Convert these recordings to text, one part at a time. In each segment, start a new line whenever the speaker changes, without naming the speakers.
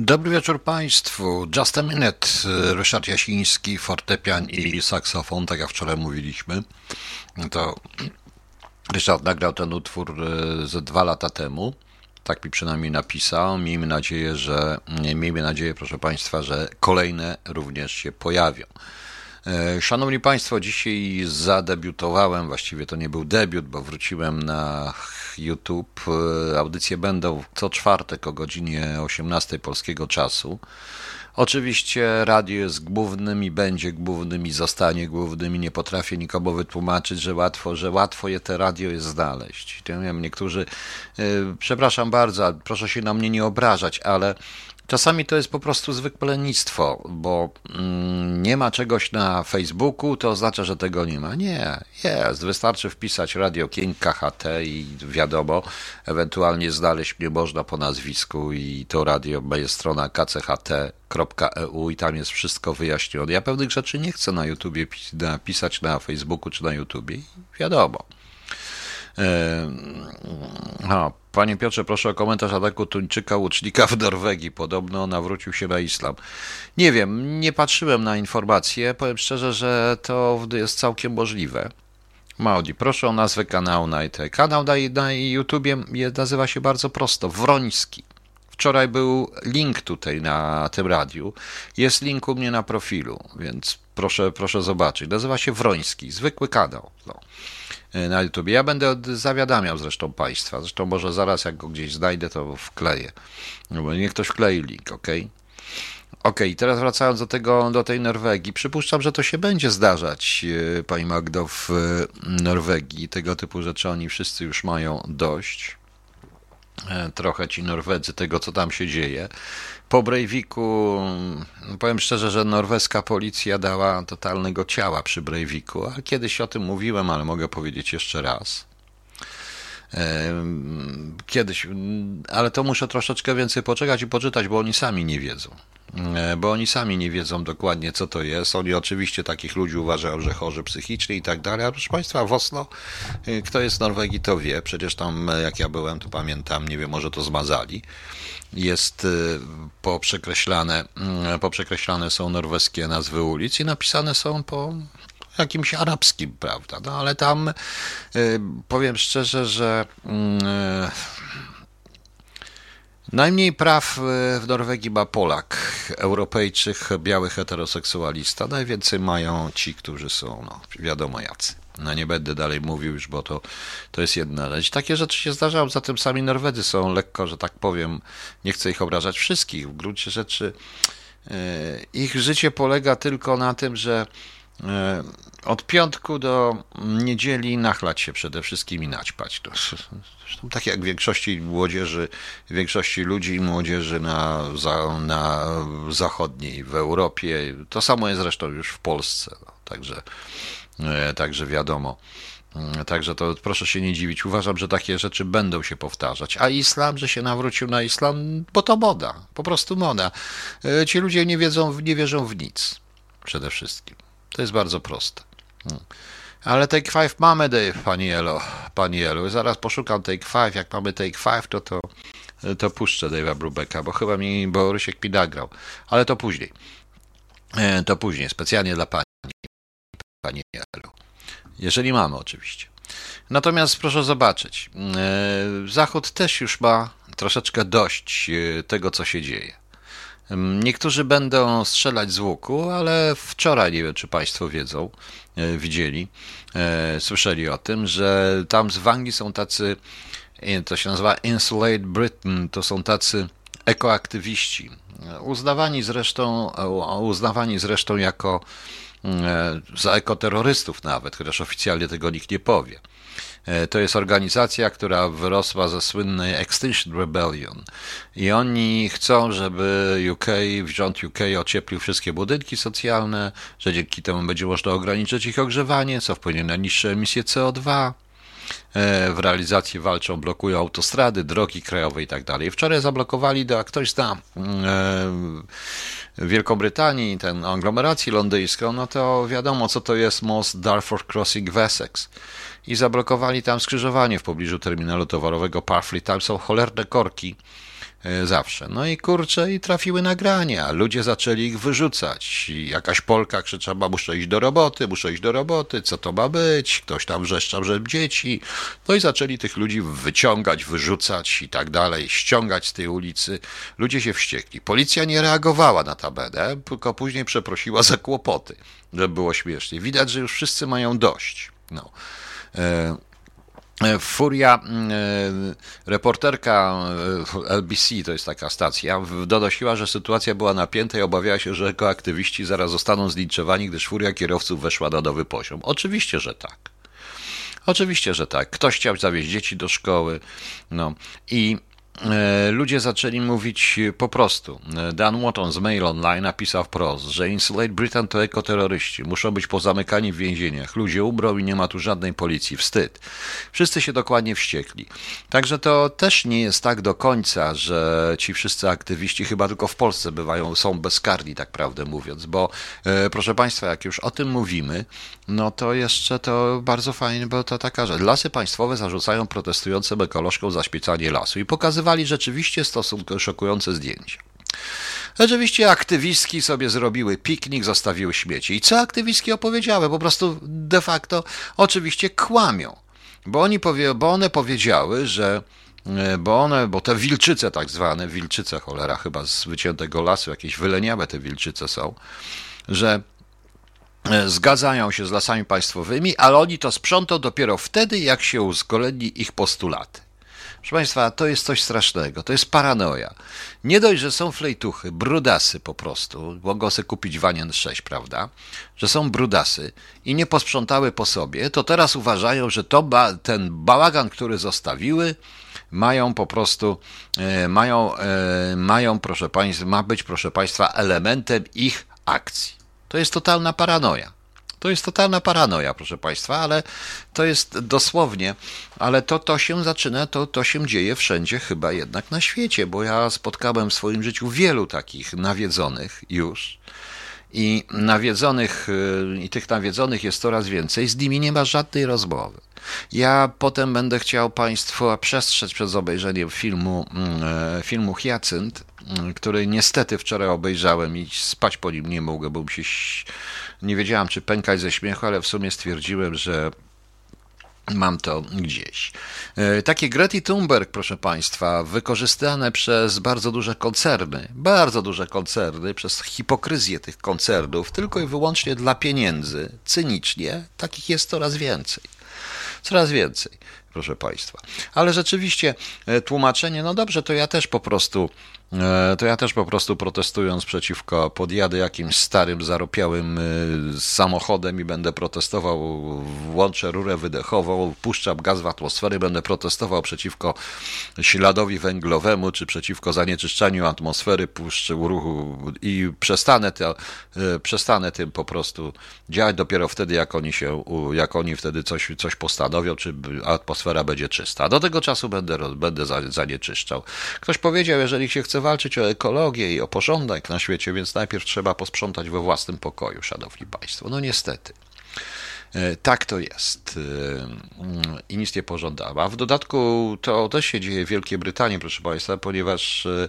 Dobry wieczór Państwu. Just a minute. Ryszard Jasiński, fortepian i saksofon, tak jak wczoraj mówiliśmy. To Ryszard nagrał ten utwór e, ze dwa lata temu. Tak mi przynajmniej napisał. Miejmy nadzieję, że miejmy nadzieję, proszę Państwa, że kolejne również się pojawią. E, Szanowni Państwo, dzisiaj zadebiutowałem, właściwie to nie był debiut, bo wróciłem na YouTube. E, audycje będą co czwartek o godzinie 18 polskiego czasu. Oczywiście radio jest głównym i będzie głównym i zostanie głównym i nie potrafię nikomu wytłumaczyć, że łatwo, że łatwo je te radio jest znaleźć. Ja wiem, niektórzy, yy, przepraszam bardzo, proszę się na mnie nie obrażać, ale Czasami to jest po prostu zwykłe lenistwo, bo mm, nie ma czegoś na Facebooku, to oznacza, że tego nie ma. Nie, jest. Wystarczy wpisać Radio King KHT i wiadomo, ewentualnie znaleźć mnie można po nazwisku i to radio jest strona kcht.eu i tam jest wszystko wyjaśnione. Ja pewnych rzeczy nie chcę na YouTubie napisać na Facebooku czy na YouTubie wiadomo. A, panie Piotrze, proszę o komentarz ataku Tuńczyka łucznika w Norwegii. Podobno nawrócił się na islam. Nie wiem, nie patrzyłem na informacje. Powiem szczerze, że to jest całkiem możliwe. Maudi, proszę o nazwę kanału na IT. Kanał na, na YouTubie nazywa się bardzo prosto Wroński. Wczoraj był link tutaj na tym radiu. Jest link u mnie na profilu, więc proszę, proszę zobaczyć. Nazywa się Wroński, zwykły kanał. No. E, na YouTube. Ja będę zawiadamiał zresztą Państwa. Zresztą może zaraz, jak go gdzieś znajdę, to wkleję. No bo niech ktoś wklei link, ok? Ok, teraz wracając do, tego, do tej Norwegii. Przypuszczam, że to się będzie zdarzać, e, Pani Magdo, w Norwegii. Tego typu rzeczy oni wszyscy już mają dość. E, trochę ci Norwedzy tego, co tam się dzieje. Po Breiviku, powiem szczerze, że norweska policja dała totalnego ciała przy Breiviku, kiedyś o tym mówiłem, ale mogę powiedzieć jeszcze raz. E, kiedyś, ale to muszę troszeczkę więcej poczekać i poczytać, bo oni sami nie wiedzą. E, bo oni sami nie wiedzą dokładnie, co to jest. Oni oczywiście takich ludzi uważają, że chorzy psychicznie i tak dalej, ale proszę Państwa, w e, kto jest z Norwegii, to wie. Przecież tam, jak ja byłem, to pamiętam, nie wiem, może to zmazali jest poprzekreślane, mm, poprzekreślane są norweskie nazwy ulic i napisane są po jakimś arabskim, prawda? No ale tam powiem szczerze, że mm, Najmniej praw w Norwegii ma Polak, Europejczyk, biały heteroseksualista. Najwięcej mają ci, którzy są, no, wiadomo jacy. No nie będę dalej mówił już, bo to, to jest jedna rzecz. Takie rzeczy się zdarzają, zatem sami Norwedzy są lekko, że tak powiem, nie chcę ich obrażać wszystkich. W gruncie rzeczy e, ich życie polega tylko na tym, że e, od piątku do niedzieli nachlać się przede wszystkim i naćpać. To, zresztą tak jak większości młodzieży, większości ludzi i młodzieży na, na zachodniej, w Europie. To samo jest zresztą już w Polsce. No, także E, także wiadomo. Mm, także to proszę się nie dziwić. Uważam, że takie rzeczy będą się powtarzać. A islam, że się nawrócił na islam, bo to moda, po prostu moda. E, ci ludzie nie wiedzą, nie wierzą w nic. Przede wszystkim. To jest bardzo proste. Mm. Ale Take Five mamy, Dave, pani Elo. Pani Elo. Zaraz poszukam Take Five. Jak mamy Take Five, to to, to puszczę Dave'a Brubeka, bo chyba mi, bo Rysiek mi nagrał. Ale to później. E, to później, specjalnie dla pani. Pani Elu. Jeżeli mamy, oczywiście. Natomiast proszę zobaczyć, e, Zachód też już ma troszeczkę dość e, tego, co się dzieje. Niektórzy będą strzelać z łuku, ale wczoraj, nie wiem czy Państwo wiedzą, e, widzieli, słyszeli o tym, że tam w Anglii są tacy, to się nazywa Insulate Britain, to są tacy ekoaktywiści, uznawani zresztą, uznawani zresztą jako E, za ekoterrorystów nawet, chociaż oficjalnie tego nikt nie powie. E, to jest organizacja, która wyrosła ze słynnej Extinction Rebellion i oni chcą, żeby UK, rząd UK ocieplił wszystkie budynki socjalne, że dzięki temu będzie można ograniczyć ich ogrzewanie, co wpłynie na niższe emisje CO2. E, w realizacji walczą, blokują autostrady, drogi krajowe i tak. Wczoraj zablokowali, jak ktoś zna Wielką Brytanii, ten aglomeracji londyńską, no to wiadomo, co to jest most Darfur Crossing w Essex. I zablokowali tam skrzyżowanie w pobliżu terminalu towarowego Parfleet. Tam są cholerne korki. E, zawsze. No i kurczę, i trafiły nagrania. Ludzie zaczęli ich wyrzucać. I jakaś Polka krzyczała, muszę iść do roboty, muszę iść do roboty, co to ma być? Ktoś tam wrzeszczał, że dzieci. No i zaczęli tych ludzi wyciągać, wyrzucać i tak dalej, ściągać z tej ulicy. Ludzie się wściekli. Policja nie reagowała na tabelę, tylko później przeprosiła za kłopoty, żeby było śmiesznie. Widać, że już wszyscy mają dość. No. E, Furia, mm, e, reporterka e, LBC, to jest taka stacja, donosiła, że sytuacja była napięta i obawiała się, że ekoaktywiści zaraz zostaną zlinczowani, gdyż furia kierowców weszła na nowy poziom. Oczywiście, że tak. Oczywiście, że tak. Ktoś chciał zawieźć dzieci do szkoły. No i E, ludzie zaczęli mówić po prostu. E, Dan Watton z Mail Online napisał wprost, że Insulate Britain to ekoterroryści. Muszą być pozamykani w więzieniach. Ludzie ubrą i nie ma tu żadnej policji. Wstyd. Wszyscy się dokładnie wściekli. Także to też nie jest tak do końca, że ci wszyscy aktywiści chyba tylko w Polsce bywają, są bezkarni, tak prawdę mówiąc, bo e, proszę Państwa, jak już o tym mówimy, no to jeszcze to bardzo fajnie, bo to taka rzecz. Lasy państwowe zarzucają protestującym ekolożkom zaśpiecanie lasu i pokazywali rzeczywiście stosunkowo szokujące zdjęcia. Oczywiście aktywistki sobie zrobiły piknik, zostawiły śmieci. I co aktywistki opowiedziały? Po prostu de facto oczywiście kłamią. Bo, oni powie, bo one powiedziały, że e, bo one, bo te wilczyce tak zwane, wilczyce cholera chyba z wyciętego lasu, jakieś wyleniałe te wilczyce są, że E, zgadzają się z lasami państwowymi, ale oni to sprzątą dopiero wtedy, jak się uzgodni ich postulaty. Proszę Państwa, to jest coś strasznego, to jest paranoia. Nie dość, że są flejtuchy, brudasy po prostu, mogą sobie kupić Wanien 6, prawda, że są brudasy i nie posprzątały po sobie, to teraz uważają, że to ba ten bałagan, który zostawiły, mają po prostu, e, mają, e, mają, proszę Państwa, ma być, proszę Państwa, elementem ich akcji. To jest totalna paranoia. To jest totalna paranoia, proszę Państwa, ale to jest dosłownie, ale to, to się zaczyna, to, to się dzieje wszędzie chyba jednak na świecie, bo ja spotkałem w swoim życiu wielu takich nawiedzonych już i nawiedzonych, y, i tych nawiedzonych jest coraz więcej, z nimi nie ma żadnej rozmowy. Ja potem będę chciał Państwa przestrzec przed obejrzeniem filmu, mm, e, filmu Hyacynt, który niestety wczoraj obejrzałem i spać po nim nie mogłem, bo się nie wiedziałam, czy pękać ze śmiechu, ale w sumie stwierdziłem, że Mam to gdzieś. E, takie Greti Thunberg, proszę Państwa, wykorzystane przez bardzo duże koncerny, bardzo duże koncerny, przez hipokryzję tych koncernów, tylko i wyłącznie dla pieniędzy, cynicznie, takich jest coraz więcej. Coraz więcej, proszę Państwa. Ale rzeczywiście e, tłumaczenie, no dobrze, to ja też po prostu to ja też po prostu protestując przeciwko, podjadę jakimś starym, zaropiałym e, samochodem i będę protestował, włączę rurę wydechową, puszczam gaz w atmosferę, będę protestował przeciwko śladowi węglowemu, czy przeciwko zanieczyszczaniu atmosfery, puszczę ruchu i przestanę, to, e, przestanę tym po prostu działać dopiero wtedy, jak oni się, jak oni wtedy coś, coś postanowią, czy atmosfera będzie czysta. Do tego czasu będę, będę zanieczyszczał. Ktoś powiedział, jeżeli się chce chce walczyć o ekologię i o porządek na świecie, więc najpierw trzeba posprzątać we własnym pokoju, szanowni państwo. No niestety. E, tak to jest e, i nic nie pożądała. W dodatku to też się dzieje w Wielkiej Brytanii, proszę Państwa, ponieważ e,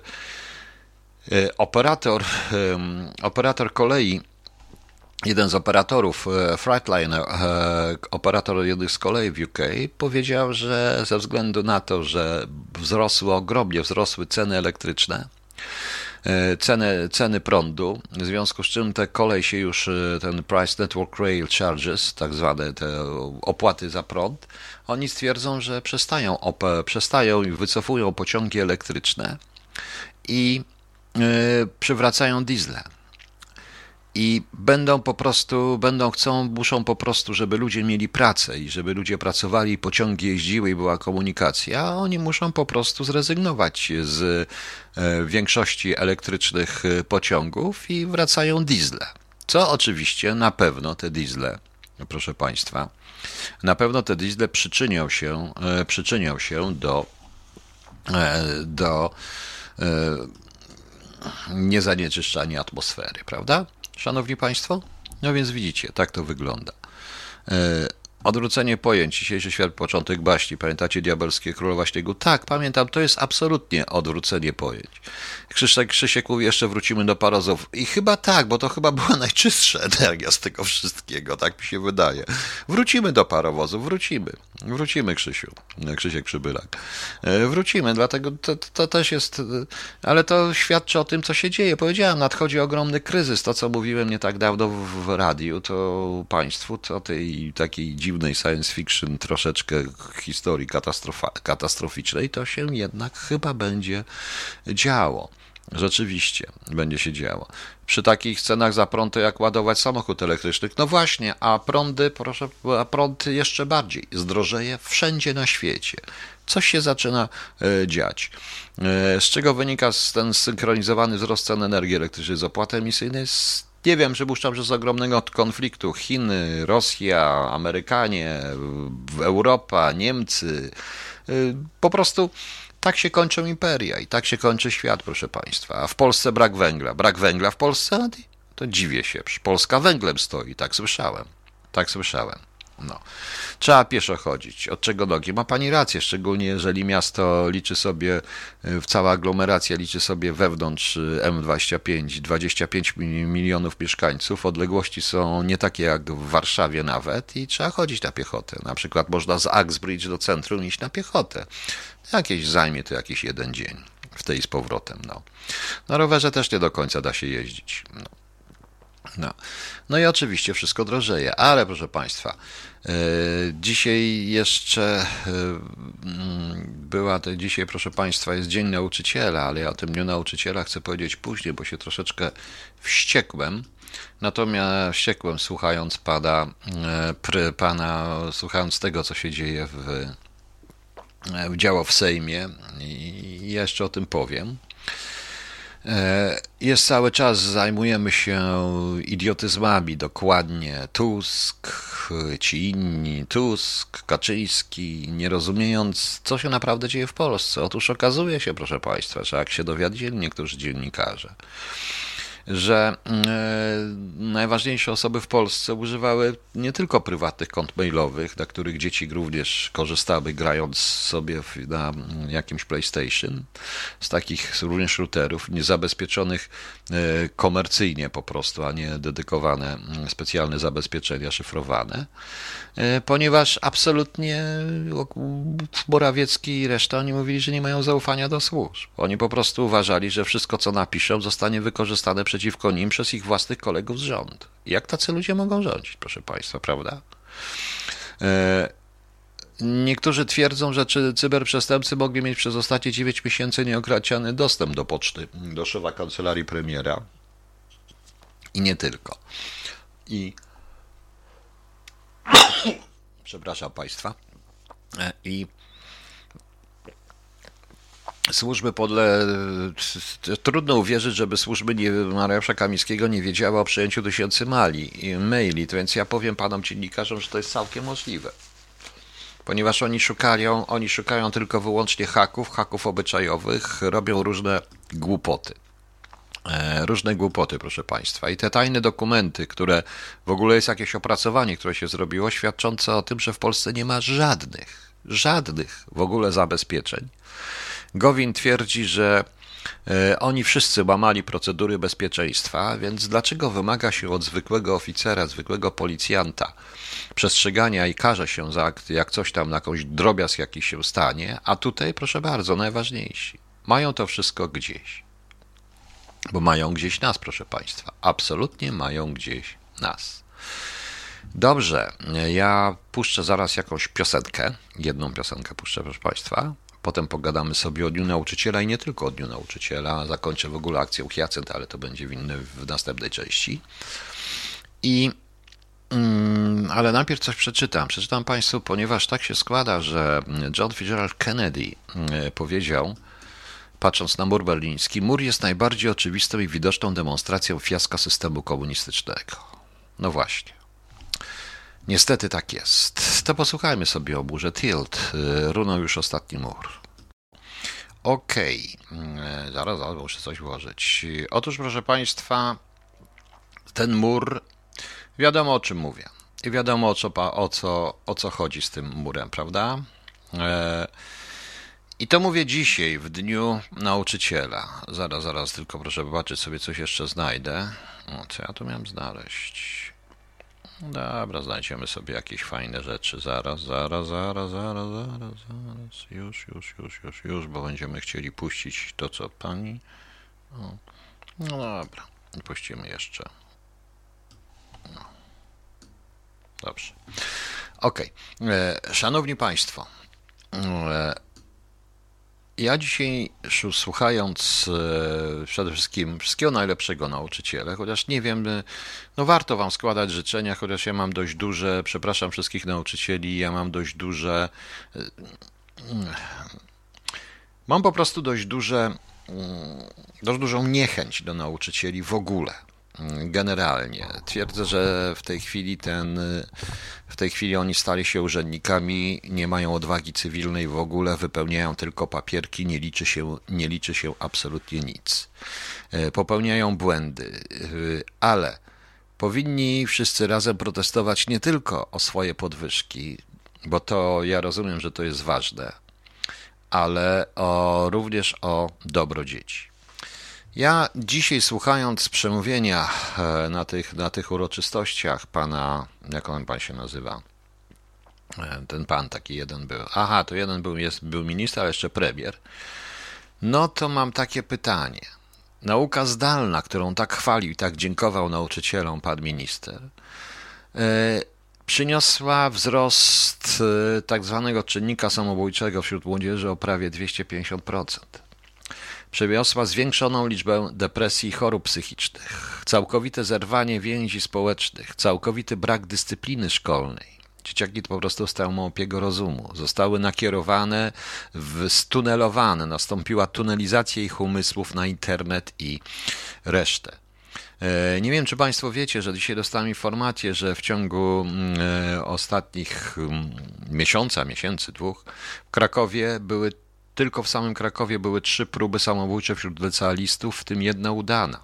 operator, operator kolei jeden z operatorów Freightliner, operator jednych z kolei w UK, powiedział, że ze względu na to, że wzrosły ogromnie, wzrosły ceny elektryczne, e, ceny, ceny prądu, w związku z czym te kolej się już, e, ten Price Network Rail Charges, tak zwane te opłaty za prąd, oni stwierdzą, że przestają, przestają i wycofują pociągi elektryczne i przywracają diesle i będą po prostu, będą chcą, muszą po prostu, żeby ludzie mieli pracę i żeby ludzie pracowali, pociągi jeździły i była komunikacja, a oni muszą po prostu zrezygnować z e, większości elektrycznych e, pociągów i wracają diesle. Co oczywiście na pewno te diesle, proszę Państwa, na pewno te diesle przyczynią się, e, przyczynią się do, do niezanieczyszczania atmosfery, prawda? Szanowni Państwo? No więc widzicie, tak to wygląda. E, Odwrócenie pojęć. Dzisiejszy świat, początek baśni. Pamiętacie diabelskie królowa śniegu? Tak, pamiętam. To jest absolutnie odwrócenie pojęć. Krzyszek, Krzysiek mówi, jeszcze wrócimy do parozów. I chyba tak, bo to chyba była najczystsza energia z tego wszystkiego, tak mi się wydaje. Wrócimy do parowozów, wrócimy. Wrócimy, Krzysiu. Krzysiek Przybylak. E, wrócimy, dlatego to, to też jest... Ale to świadczy o tym, co się dzieje. Powiedziałem, nadchodzi ogromny kryzys. To, co mówiłem nie tak dawno w radiu, to państwu, to tej takiej dziwnej science fiction, troszeczkę historii katastroficznej, to się jednak chyba będzie działo. Rzeczywiście będzie się działo. Przy takich cenach za prąd to jak ładować samochód elektryczny. No właśnie, a prądy, proszę, a prąd jeszcze bardziej zdrożeje wszędzie na świecie. Coś się zaczyna e, dziać. E, z czego wynika ten zsynchronizowany wzrost cen energii elektrycznej z opłaty emisyjnej? Nie wiem, przypuszczam, że z ogromnego konfliktu Chiny, Rosja, Amerykanie, Europa, Niemcy. Y, po prostu tak się kończą imperia i tak się kończy świat, proszę Państwa. A w Polsce brak węgla. Brak węgla w Polsce? To dziwię się. Polska węglem stoi, tak słyszałem. Tak słyszałem. No. Trzeba pieszo chodzić. Od czego nogi? Ma pani rację, szczególnie jeżeli miasto liczy sobie, y, cała aglomeracja liczy sobie wewnątrz y, M25 25 milionów mieszkańców. Odległości są nie takie jak w Warszawie nawet i trzeba chodzić na piechotę. Na przykład można z Axbridge do centrum iść na piechotę. Jakieś zajmie to jakiś jeden dzień w tej z powrotem. No. Na rowerze też nie do końca da się jeździć. No. No. no i oczywiście wszystko drożeje, ale proszę Państwa, e, dzisiaj jeszcze e, mm, była, to dzisiaj proszę Państwa jest Dzień Nauczyciela, ale ja o tym Dniu Nauczyciela chcę powiedzieć później, bo się troszeczkę wściekłem. Natomiast wściekłem słuchając pana, e, pana słuchając tego, co się dzieje w, działo w Sejmie i jeszcze o tym powiem. E, jest cały czas, zajmujemy się idiotyzmami, dokładnie. Tusk, ci inni, Tusk, Kaczyński, nie rozumiejąc, co się naprawdę dzieje w Polsce. Otóż okazuje się, proszę Państwa, że jak się dowiedzieli niektórzy dziennikarze, że mm, e, najważniejsze osoby w Polsce używały nie tylko prywatnych kont mailowych, na których dzieci również korzystały, grając sobie na jakimś PlayStation, z takich również routerów niezabezpieczonych e, komercyjnie po prostu, a nie dedykowane mm, specjalne zabezpieczenia szyfrowane, e, ponieważ absolutnie Morawiecki i reszta oni mówili, że nie mają zaufania do służb. Oni po prostu uważali, że wszystko, co napiszą, zostanie wykorzystane przez przeciwko nim przez ich własnych kolegów z rząd. Jak tacy ludzie mogą rządzić, proszę Państwa, prawda? E, niektórzy twierdzą, że cyberprzestępcy mogli mieć przez ostatnie 9 miesięcy nieokraciany dostęp do poczty, do szefa kancelarii premiera. I nie tylko. I przepraszam Państwa. E, I służby podle... Trudno uwierzyć, żeby służby nie... Mariusza Kamińskiego nie wiedziały o przejęciu tysięcy mali, maili, więc ja powiem panom dziennikarzom, że to jest całkiem możliwe. Ponieważ oni szukają, oni szukają tylko wyłącznie haków, haków obyczajowych, robią różne głupoty. E, różne głupoty, proszę Państwa. I te tajne dokumenty, które w ogóle jest jakieś opracowanie, które się zrobiło, świadczące o tym, że w Polsce nie ma żadnych, żadnych w ogóle zabezpieczeń Gowin twierdzi, że e, oni wszyscy łamali procedury bezpieczeństwa, więc dlaczego wymaga się od zwykłego oficera, zwykłego policjanta przestrzegania i karze się za jak coś tam, na jakąś drobiazg jakiś się stanie, a tutaj, proszę bardzo, najważniejsi. Mają to wszystko gdzieś. Bo mają gdzieś nas, proszę Państwa. Absolutnie mają gdzieś nas. Dobrze, ja puszczę zaraz jakąś piosenkę. Jedną piosenkę puszczę, proszę Państwa. Potem pogadamy sobie o Dniu Nauczyciela i nie tylko o Dniu Nauczyciela. Zakończę w ogóle akcję Hyacynt, ale to będzie w, inny, w następnej części. I mm, ale najpierw coś przeczytam. Przeczytam Państwu, ponieważ tak się składa, że John Fitzgerald Kennedy mm, powiedział, patrząc na mur berliński, mur jest najbardziej oczywistą i widoczną demonstracją fiaska systemu komunistycznego. No właśnie. Niestety tak jest. To posłuchajmy sobie o murze Tilt. Y, runął już ostatni mur. Okej, okay. zaraz, zaraz muszę coś włożyć. Otóż, proszę Państwa, ten mur, wiadomo o czym mówię. i wiadomo o co, o co, o co chodzi z tym murem, prawda? E, I to mówię dzisiaj, w dniu nauczyciela. Zaraz, zaraz, tylko proszę zobaczyć sobie coś jeszcze znajdę. O, co ja tu miałem znaleźć? Dobra, znajdziemy sobie jakieś fajne rzeczy. Zaraz, zaraz, zaraz, zaraz, zaraz, zaraz. Już, już, już, już, już, bo będziemy chcieli puścić to, co pani. No dobra, puścimy jeszcze. No. Dobrze. Okej. Okay. Szanowni Państwo, e, ja dzisiaj słuchając e, przede wszystkim wszystkiego najlepszego nauczyciele, chociaż nie wiem, e, no warto wam składać życzenia, chociaż ja mam dość duże, przepraszam wszystkich nauczycieli, ja mam dość duże, mam po prostu dość duże, dość dużą niechęć do nauczycieli w ogóle generalnie. Twierdzę, że w tej chwili ten, w tej chwili oni stali się urzędnikami, nie mają odwagi cywilnej w ogóle, wypełniają tylko papierki, nie liczy się, nie liczy się absolutnie nic. E, popełniają błędy, e, ale powinni wszyscy razem protestować nie tylko o swoje podwyżki, bo to ja rozumiem, że to jest ważne, ale o, również o dobro dzieci. Ja dzisiaj słuchając przemówienia e, na tych, na tych uroczystościach pana, jak on pan się nazywa? E, ten pan taki jeden był. Aha, to jeden był, jest, był minister, ale jeszcze premier. No to mam takie pytanie. Nauka zdalna, którą tak chwalił i tak dziękował nauczycielom pan minister, yy, przyniosła wzrost tak zwanego czynnika samobójczego wśród młodzieży o prawie 250% przywiosła zwiększoną liczbę depresji i chorób psychicznych, całkowite zerwanie więzi społecznych, całkowity brak dyscypliny szkolnej. Dzieciaki po prostu stały małpiego rozumu, zostały nakierowane, stunelowane, nastąpiła tunelizacja ich umysłów na internet i resztę. E, nie wiem, czy Państwo wiecie, że dzisiaj dostałem informację, że w ciągu mm, e, ostatnich mm, miesiąca, miesięcy, dwóch w Krakowie były tylko w samym Krakowie były trzy próby samobójcze wśród licealistów, w tym jedna udana.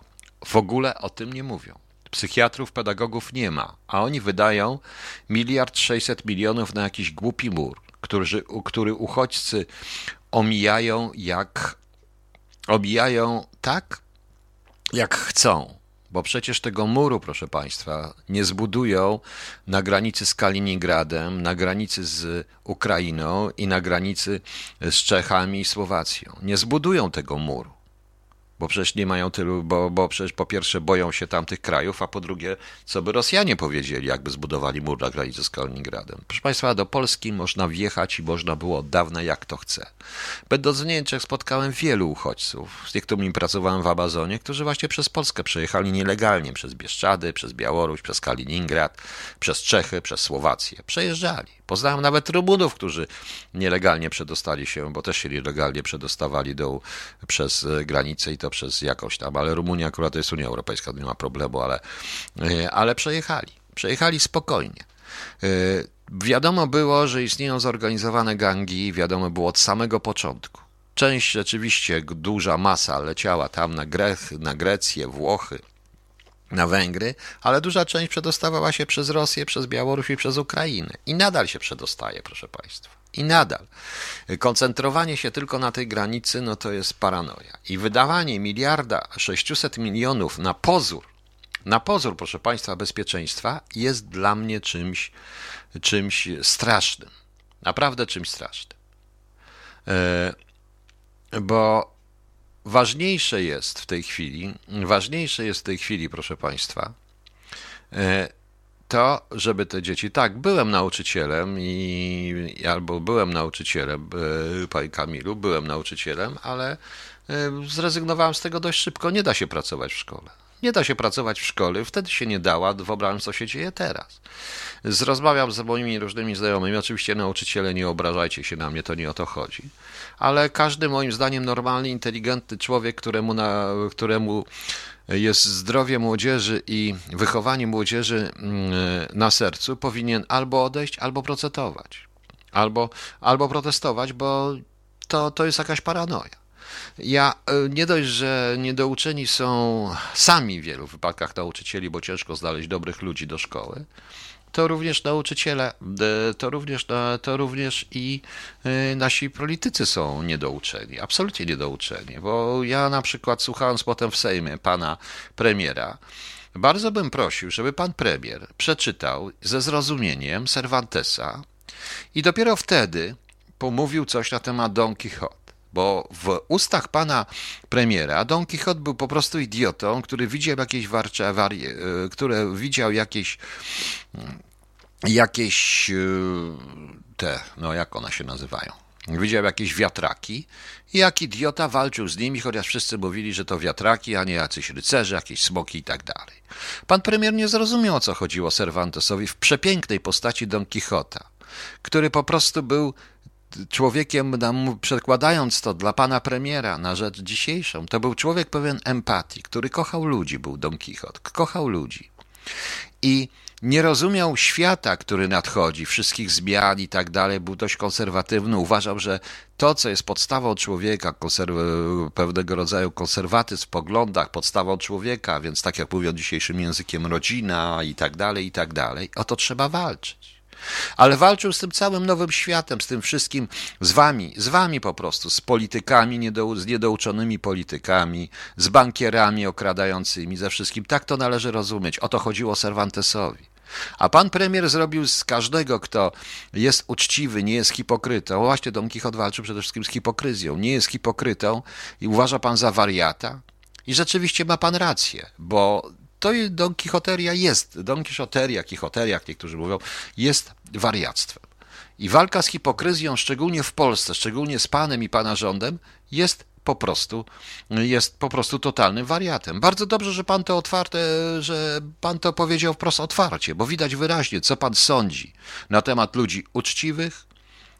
W ogóle o tym nie mówią. Psychiatrów, pedagogów nie ma, a oni wydają miliard sześćset milionów na jakiś głupi mur, który, który uchodźcy omijają jak omijają tak, jak chcą. Bo przecież tego muru, proszę Państwa, nie zbudują na granicy z Kaliningradem, na granicy z Ukrainą i na granicy z Czechami i Słowacją. Nie zbudują tego muru bo przecież nie mają tylu, bo, bo przecież po pierwsze boją się tamtych krajów, a po drugie, co by Rosjanie powiedzieli, jakby zbudowali mur na granicy z Kaliningradem. Proszę Państwa, do Polski można wjechać i można było od dawna jak to chce. Będąc w Niemczech spotkałem wielu uchodźców, z niektórymi pracowałem w Amazonie, którzy właśnie przez Polskę przejechali nielegalnie, przez Bieszczady, przez Białoruś, przez Kaliningrad, przez Czechy, przez Słowację. Przejeżdżali. Poznałem nawet Rumunów, którzy nielegalnie przedostali się, bo też się nielegalnie przedostawali do, przez granicę i to przez jakoś tam, ale Rumunia akurat to jest Unia Europejska, nie ma problemu, ale, e, ale przejechali. Przejechali spokojnie. E, wiadomo było, że istnieją zorganizowane gangi, wiadomo było od samego początku. Część rzeczywiście, duża masa leciała tam na, Grech, na Grecję, Włochy, na Węgry, ale duża część przedostawała się przez Rosję, przez Białoruś i przez Ukrainę. I nadal się przedostaje, proszę Państwa. I nadal. Koncentrowanie się tylko na tej granicy, no to jest paranoja. I wydawanie miliarda 600 milionów na pozór, na pozór, proszę Państwa, bezpieczeństwa jest dla mnie czymś, czymś strasznym. Naprawdę czymś strasznym. E, bo ważniejsze jest w tej chwili, ważniejsze jest w tej chwili, proszę Państwa, e, to, żeby te dzieci, tak, byłem nauczycielem i albo byłem nauczycielem, e, Panie Kamilu, byłem nauczycielem, ale e, zrezygnowałem z tego dość szybko. Nie da się pracować w szkole. Nie da się pracować w szkole, wtedy się nie dała, wyobrażam, co się dzieje teraz. Rozmawiam z moimi różnymi znajomymi, oczywiście nauczyciele, nie obrażajcie się na mnie, to nie o to chodzi, ale każdy moim zdaniem normalny, inteligentny człowiek, któremu, na, któremu jest zdrowie młodzieży i wychowanie młodzieży mm, na sercu, powinien albo odejść, albo procedować. Albo, albo protestować, bo to, to jest jakaś paranoja. Ja e, nie dość, że niedouczeni są sami w wielu wypadkach nauczycieli, bo ciężko znaleźć dobrych ludzi do szkoły, to również nauczyciele, e, to również, e, to również i nasi politycy są niedouczeni, absolutnie niedouczeni, bo ja na przykład słuchając potem w Sejmie pana premiera, bardzo bym prosił, żeby pan premier przeczytał ze zrozumieniem Cervantesa i dopiero wtedy pomówił coś na temat Don Quixote bo w ustach pana premiera Don Quixote był po prostu idiotą, który widział jakieś warcze, warie, e, które widział jakieś mm, jakieś e, te, no jak one się nazywają? Widział jakieś wiatraki i jak idiota walczył z nimi, chociaż wszyscy mówili, że to wiatraki, a nie jacyś rycerze, jakieś smoki i tak dalej. Pan premier nie zrozumiał, o co chodziło Cervantesowi w przepięknej postaci Don Quixota, który po prostu był człowiekiem, przekładając to dla pana premiera na rzecz dzisiejszą, to był człowiek pełen empatii, który kochał ludzi, był Don Quixote, kochał ludzi. I nie rozumiał świata, który nadchodzi, wszystkich zmian i tak dalej, był dość konserwatywny. Uważał, że to, co jest podstawą człowieka, pewnego rodzaju konserwatyzm w poglądach, podstawą człowieka, więc tak jak mówią dzisiejszym językiem, rodzina i tak dalej, i tak dalej, o to trzeba walczyć ale walczył z tym całym nowym światem, z tym wszystkim, z wami, z wami po prostu, z politykami, niedou, z niedouczonymi politykami, z bankierami okradającymi, ze wszystkim. Tak to należy rozumieć. O to chodziło Cervantesowi. A pan premier zrobił z każdego, kto jest uczciwy, nie jest hipokrytą. Właśnie Don Quixote walczył przede wszystkim z hipokryzją. Nie jest hipokrytą i uważa pan za wariata. I rzeczywiście ma pan rację, bo to Don Quixoteria jest, Don Quixoteria, Quixoteria, jak niektórzy mówią, jest wariactwem. I walka z hipokryzją, szczególnie w Polsce, szczególnie z panem i pana rządem, jest po prostu, jest po prostu totalnym wariatem. Bardzo dobrze, że pan to otwarte, że pan to powiedział wprost otwarcie, bo widać wyraźnie, co pan sądzi na temat ludzi uczciwych,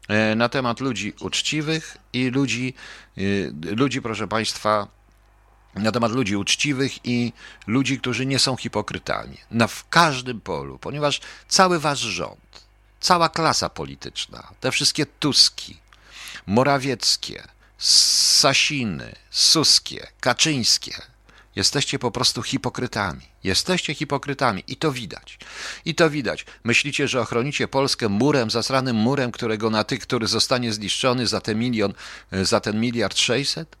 e, na temat ludzi uczciwych i ludzi, e, ludzi, proszę państwa, na temat ludzi uczciwych i ludzi, którzy nie są hipokrytami. Na w każdym polu, ponieważ cały wasz rząd, cała klasa polityczna, te wszystkie Tuski, Morawieckie, Sasiny, Suskie, Kaczyńskie, jesteście po prostu hipokrytami. Jesteście hipokrytami i to widać. I to widać. Myślicie, że ochronicie Polskę murem, zasranym murem, którego na tych, który zostanie zniszczony za ten milion, za ten miliard sześćset?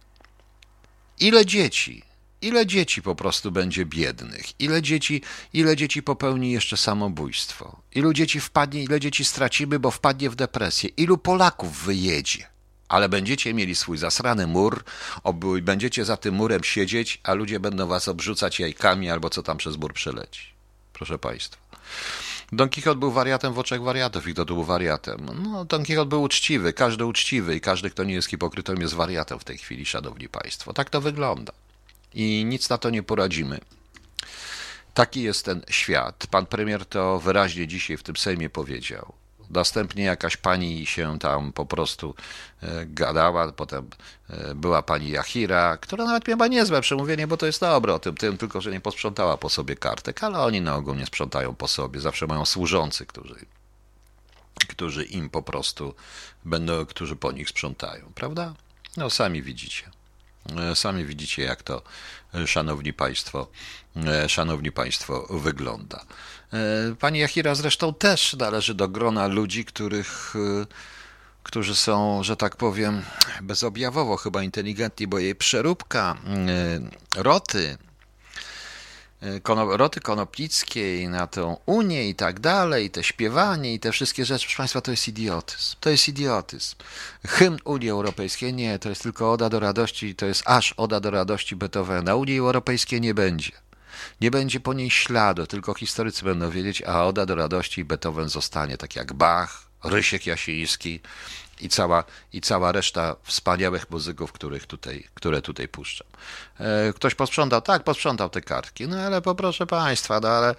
Ile dzieci, ile dzieci po prostu będzie biednych, ile dzieci, ile dzieci popełni jeszcze samobójstwo, ilu dzieci wpadnie, ile dzieci stracimy, bo wpadnie w depresję, ilu Polaków wyjedzie. Ale będziecie mieli swój zasrany mur, będziecie za tym murem siedzieć, a ludzie będą was obrzucać jajkami albo co tam przez mur przeleci. Proszę Państwa. Don Quixote był wariatem w oczach wariatów i kto był wariatem? No, Don Quixote był uczciwy, każdy uczciwy i każdy, kto nie jest hipokrytą, jest wariatem w tej chwili, szanowni państwo. Tak to wygląda. I nic na to nie poradzimy. Taki jest ten świat. Pan premier to wyraźnie dzisiaj w tym Sejmie powiedział. Następnie jakaś pani się tam po prostu e, gadała, potem e, była pani Jachira, która nawet miała niezłe przemówienie, bo to jest dobre o tym, tym, tylko że nie posprzątała po sobie kartek, ale oni na ogół nie sprzątają po sobie, zawsze mają służący, którzy, którzy im po prostu będą, którzy po nich sprzątają, prawda? No sami widzicie. E, sami widzicie, jak to, szanowni państwo, szanowni państwo, wygląda. E, pani Jachira zresztą też należy do grona ludzi, których, e, którzy są, że tak powiem, bezobjawowo chyba inteligentni, bo jej przeróbka e, roty, roty konoplickiej na tą Unię i tak dalej, te śpiewanie i te wszystkie rzeczy, proszę Państwa, to jest idiotyzm. To jest idiotyzm. Hymn Unii Europejskiej nie, to jest tylko Oda do radości, to jest aż Oda do radości Beethovena. Unii Europejskiej nie będzie. Nie będzie po niej śladu, tylko historycy będą wiedzieć, a Oda do radości Beethoven zostanie, tak jak Bach, Rysiek Jasiński i cała, i cała reszta wspaniałych muzyków, których tutaj, które tutaj puszczam. E, ktoś posprzątał? Tak, posprzątał te kartki. No ale poproszę Państwa, no ale,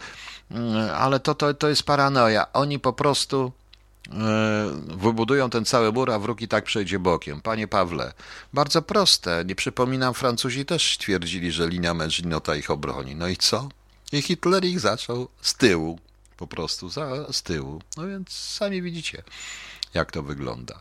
mm, ale to, to, to jest paranoja. Oni po prostu E, wybudują ten cały mur, a wróg i tak przejdzie bokiem. Panie Pawle, bardzo proste. Nie przypominam, Francuzi też twierdzili, że linia Maginota ich obroni. No i co? I Hitler ich zaczął z tyłu, po prostu za, z tyłu. No więc sami widzicie, jak to wygląda.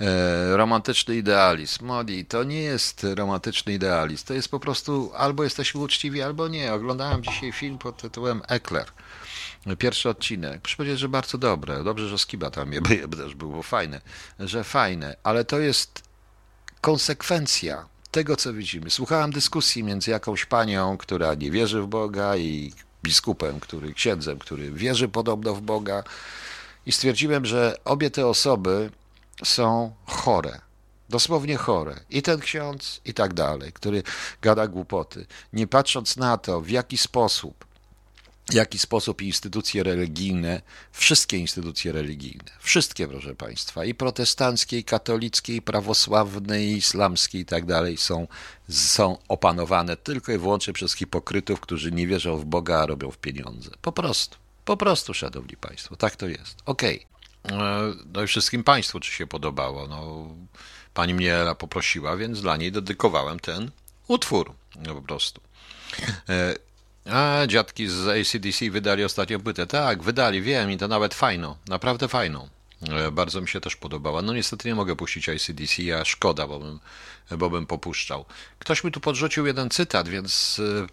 E, romantyczny idealizm. Modi, to nie jest romantyczny idealizm. To jest po prostu albo jesteśmy uczciwi, albo nie. Oglądałem dzisiaj film pod tytułem Ekler Pierwszy odcinek. Muszę powiedzieć, że bardzo dobre. Dobrze, że Skiba tam też było fajne, że fajne, ale to jest konsekwencja tego, co widzimy. Słuchałem dyskusji między jakąś panią, która nie wierzy w Boga i biskupem, który, księdzem, który wierzy podobno w Boga i stwierdziłem, że obie te osoby są chore. Dosłownie chore. I ten ksiądz, i tak dalej, który gada głupoty. Nie patrząc na to, w jaki sposób w jaki sposób instytucje religijne, wszystkie instytucje religijne, wszystkie, proszę Państwa, i protestanckie, i katolickie, i prawosławne, i islamskie, i tak dalej, są, są opanowane tylko i wyłącznie przez hipokrytów, którzy nie wierzą w Boga, a robią w pieniądze. Po prostu, po prostu, szanowni Państwo, tak to jest. Okej. Okay. E, no i wszystkim Państwu, czy się podobało. No, pani mnie poprosiła, więc dla niej dedykowałem ten utwór, no po prostu. E, a, dziadki z ACDC wydali ostatnią płytę. Tak, wydali, wiem i to nawet fajną, naprawdę fajną. E, bardzo mi się też podobała. No niestety nie mogę puścić ACDC, a szkoda, bo bym, bo bym popuszczał. Ktoś mi tu podrzucił jeden cytat, więc yy,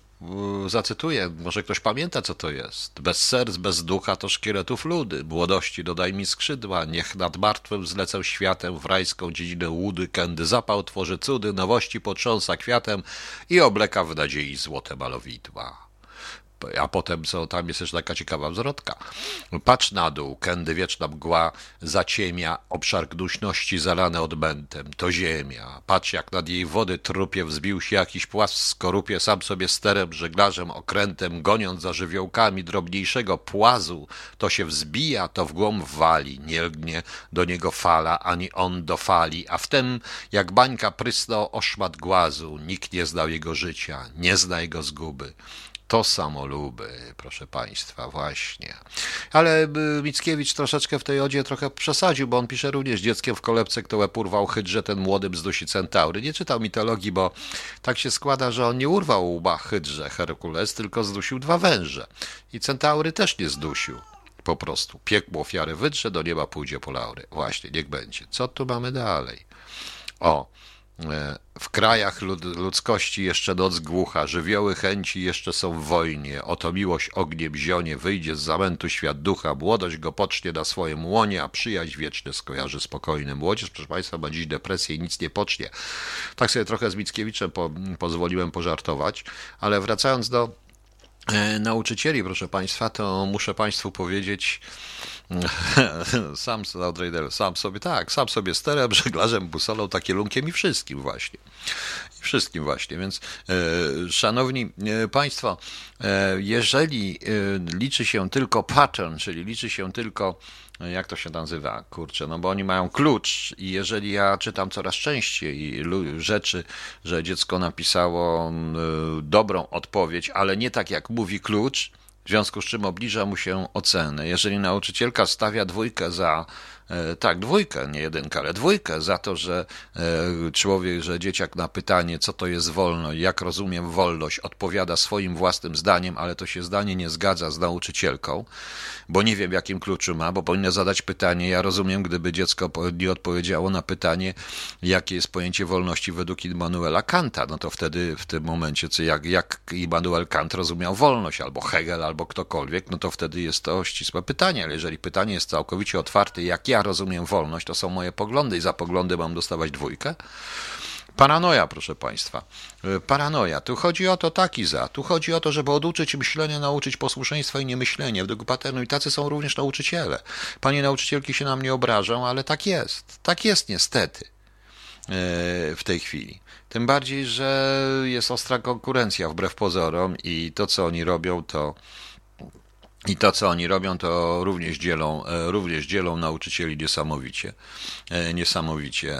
zacytuję. Może ktoś pamięta, co to jest. Bez serc, bez ducha to szkieletów ludy. Młodości dodaj mi skrzydła. Niech nad martwym zlecę światem w rajską dziedzinę łudy. Kędy zapał tworzy cudy, nowości potrząsa kwiatem i obleka w nadziei złote malowidła a potem co tam jest jeszcze taka ciekawa wzrotka. Patrz na dół, kędy wieczna mgła zaciemia, obszar gnuśności zalane odmętem, to ziemia. Patrz jak nad jej wody trupie wzbił się jakiś płas w skorupie, sam sobie sterem, żeglarzem, okrętem, goniąc za żywiołkami drobniejszego płazu, to się wzbija, to w głąb wali, nie lgnie do niego fala, ani on do fali, a wtem jak bańka prysnął oszmat głazu, nikt nie znał jego życia, nie zna jego zguby to samoluby, proszę Państwa, właśnie. Ale y, Mickiewicz troszeczkę w tej odzie trochę przesadził, bo on pisze również dzieckiem w kolebce, kto łeb urwał hydrze, ten młodym zdusi centaury. Nie czytał mitologii, bo tak się składa, że on nie urwał łba hydrze Herkules, tylko zdusił dwa węże. I centaury też nie zdusił. Po prostu. Piekło ofiary wydrze, do nieba pójdzie po laury. Właśnie, niech będzie. Co tu mamy dalej? O, w krajach lud ludzkości jeszcze noc głucha, żywioły chęci jeszcze są w wojnie. Oto miłość ogniem zionie, wyjdzie z zamętu świat ducha, młodość go pocznie na swoim łonie, a przyjaźń wieczne skojarzy spokojny. Młodzież, proszę Państwa, ma dziś depresję i nic nie pocznie. Tak sobie trochę z Mickiewiczem po pozwoliłem pożartować, ale wracając do e, nauczycieli, proszę Państwa, to muszę Państwu powiedzieć, sam, sam sobie, tak, sam sobie sterem, żeglarzem, busolą, takielunkiem i wszystkim właśnie. I wszystkim właśnie, więc e, szanowni e, Państwo, e, jeżeli e, liczy się tylko pattern, czyli liczy się tylko jak to się nazywa, kurczę, no bo oni mają klucz i jeżeli ja czytam coraz częściej rzeczy, że dziecko napisało dobrą odpowiedź, ale nie tak jak mówi klucz, w związku z czym obniża mu się ocenę. Jeżeli nauczycielka stawia dwójkę za tak, dwójkę, nie jedynkę, ale dwójkę za to, że e, człowiek, że dzieciak na pytanie, co to jest wolność, jak rozumiem wolność, odpowiada swoim własnym zdaniem, ale to się zdanie nie zgadza z nauczycielką, bo nie wiem, jakim kluczu ma, bo powinno zadać pytanie, ja rozumiem, gdyby dziecko nie odpowiedziało na pytanie, jakie jest pojęcie wolności według Immanuela Kanta, no to wtedy w tym momencie, co jak, jak Immanuel Kant rozumiał wolność, albo Hegel, albo ktokolwiek, no to wtedy jest to ścisłe pytanie, ale jeżeli pytanie jest całkowicie otwarte, jak ja rozumiem wolność, to są moje poglądy i za poglądy mam dostawać dwójkę. Paranoja, proszę Państwa. E, paranoja. Tu chodzi o to tak i za. Tu chodzi o to, żeby oduczyć myślenia, nauczyć posłuszeństwa i niemyślenia. Według paternu i tacy są również nauczyciele. Panie nauczycielki się na mnie obrażą, ale tak jest. Tak jest niestety e, w tej chwili. Tym bardziej, że jest ostra konkurencja wbrew pozorom i to, co oni robią, to i to, co oni robią, to również dzielą, e, również dzielą nauczycieli niesamowicie. E, niesamowicie.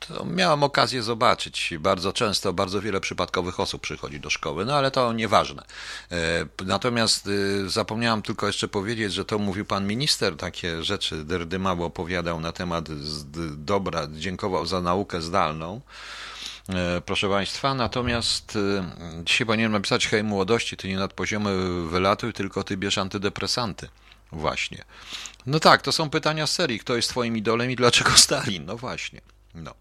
To miałem okazję zobaczyć. Bardzo często, bardzo wiele przypadkowych osób przychodzi do szkoły, no ale to nieważne. E, natomiast zapomniałem tylko jeszcze powiedzieć, że to mówił pan minister, takie rzeczy dyrdymało opowiadał na temat dobra, dziękował za naukę zdalną. E, proszę Państwa, natomiast e, dzisiaj powinienem napisać hej młodości, ty nie nad poziomy wylatuj, tylko ty bierz antydepresanty. Właśnie. No tak, to są pytania z serii. Kto jest twoim idolem i dlaczego Stalin? No właśnie. No.